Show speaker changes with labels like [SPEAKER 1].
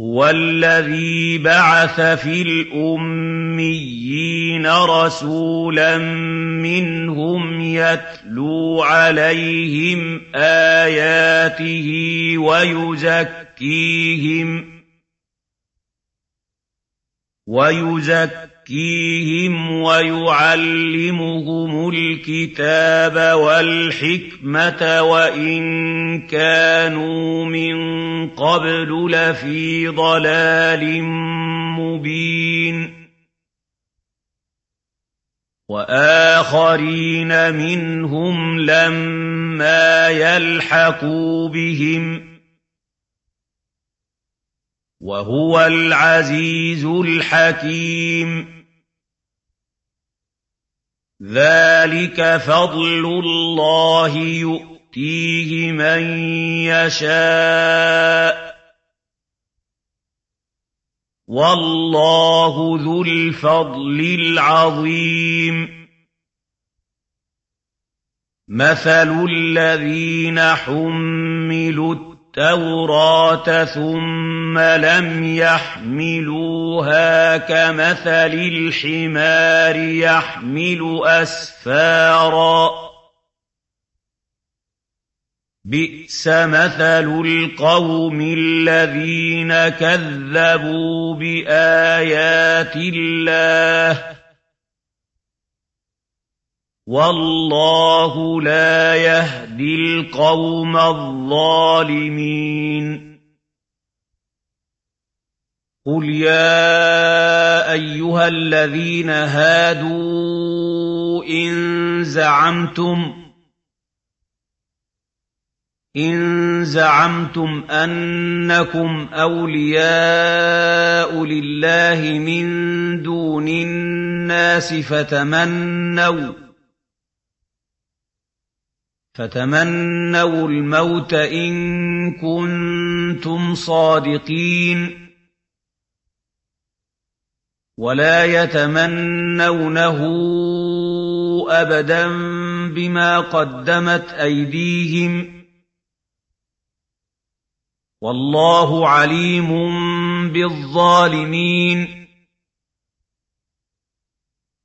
[SPEAKER 1] هُوَ الَّذِي بَعَثَ فِي الْأُمِّيِّينَ رَسُولًا مِّنْهُمْ يَتْلُو عَلَيْهِمْ آيَاتِهِ وَيُزَكِّيهِمْ وَيُزَكِّيهِمْ يزكيهم ويعلمهم الكتاب والحكمه وان كانوا من قبل لفي ضلال مبين واخرين منهم لما يلحقوا بهم وهو العزيز الحكيم ذَٰلِكَ فَضْلُ اللَّهِ يُؤْتِيهِ مَن يَشَاءُ ۚ وَاللَّهُ ذُو الْفَضْلِ الْعَظِيمِ مَثَلُ الَّذِينَ حُمِّلُوا التوراة ثم لم يحملوها كمثل الحمار يحمل أسفارا بئس مثل القوم الذين كذبوا بآيات الله وَاللَّهُ لَا يَهْدِي الْقَوْمَ الظَّالِمِينَ قُلْ يَا أَيُّهَا الَّذِينَ هَادُوا إِن زَعَمْتُمْ إن زعمتم أنكم أولياء لله من دون الناس فتمنوا فتمنوا الموت إن كنتم صادقين ولا يتمنونه أبدا بما قدمت أيديهم والله عليم بالظالمين